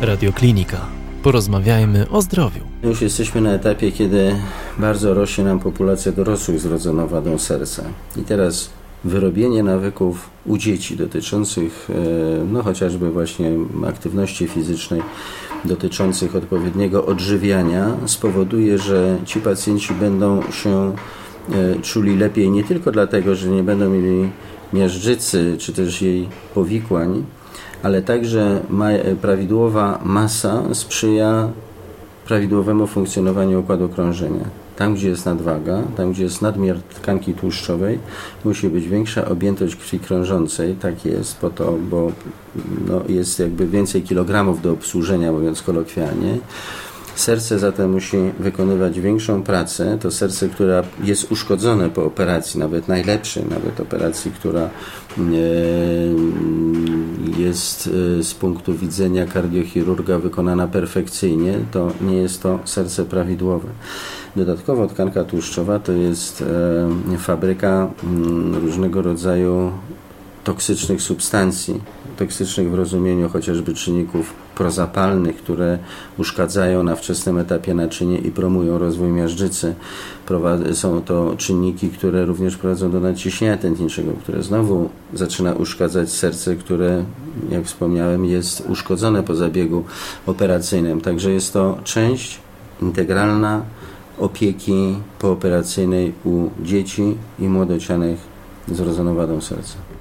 Radioklinika. Porozmawiajmy o zdrowiu. Już jesteśmy na etapie, kiedy bardzo rośnie nam populacja dorosłych z wrodzoną wadą serca. I teraz wyrobienie nawyków u dzieci dotyczących e, no chociażby właśnie aktywności fizycznej, dotyczących odpowiedniego odżywiania spowoduje, że ci pacjenci będą się e, czuli lepiej nie tylko dlatego, że nie będą mieli miażdżycy czy też jej powikłań, ale także prawidłowa masa sprzyja prawidłowemu funkcjonowaniu układu krążenia. Tam, gdzie jest nadwaga, tam, gdzie jest nadmiar tkanki tłuszczowej, musi być większa objętość krwi krążącej. Tak jest, po to, bo no, jest jakby więcej kilogramów do obsłużenia, mówiąc kolokwialnie. Serce zatem musi wykonywać większą pracę. To serce, które jest uszkodzone po operacji, nawet najlepszej, nawet operacji, która e, jest e, z punktu widzenia kardiochirurga wykonana perfekcyjnie, to nie jest to serce prawidłowe. Dodatkowo tkanka tłuszczowa to jest e, fabryka mm, różnego rodzaju toksycznych substancji, toksycznych w rozumieniu chociażby czynników prozapalnych, które uszkadzają na wczesnym etapie naczynie i promują rozwój miażdżycy. Są to czynniki, które również prowadzą do nadciśnienia tętniczego, które znowu zaczyna uszkadzać serce, które, jak wspomniałem, jest uszkodzone po zabiegu operacyjnym. Także jest to część integralna opieki pooperacyjnej u dzieci i młodocianych z rodzoną wadą serca.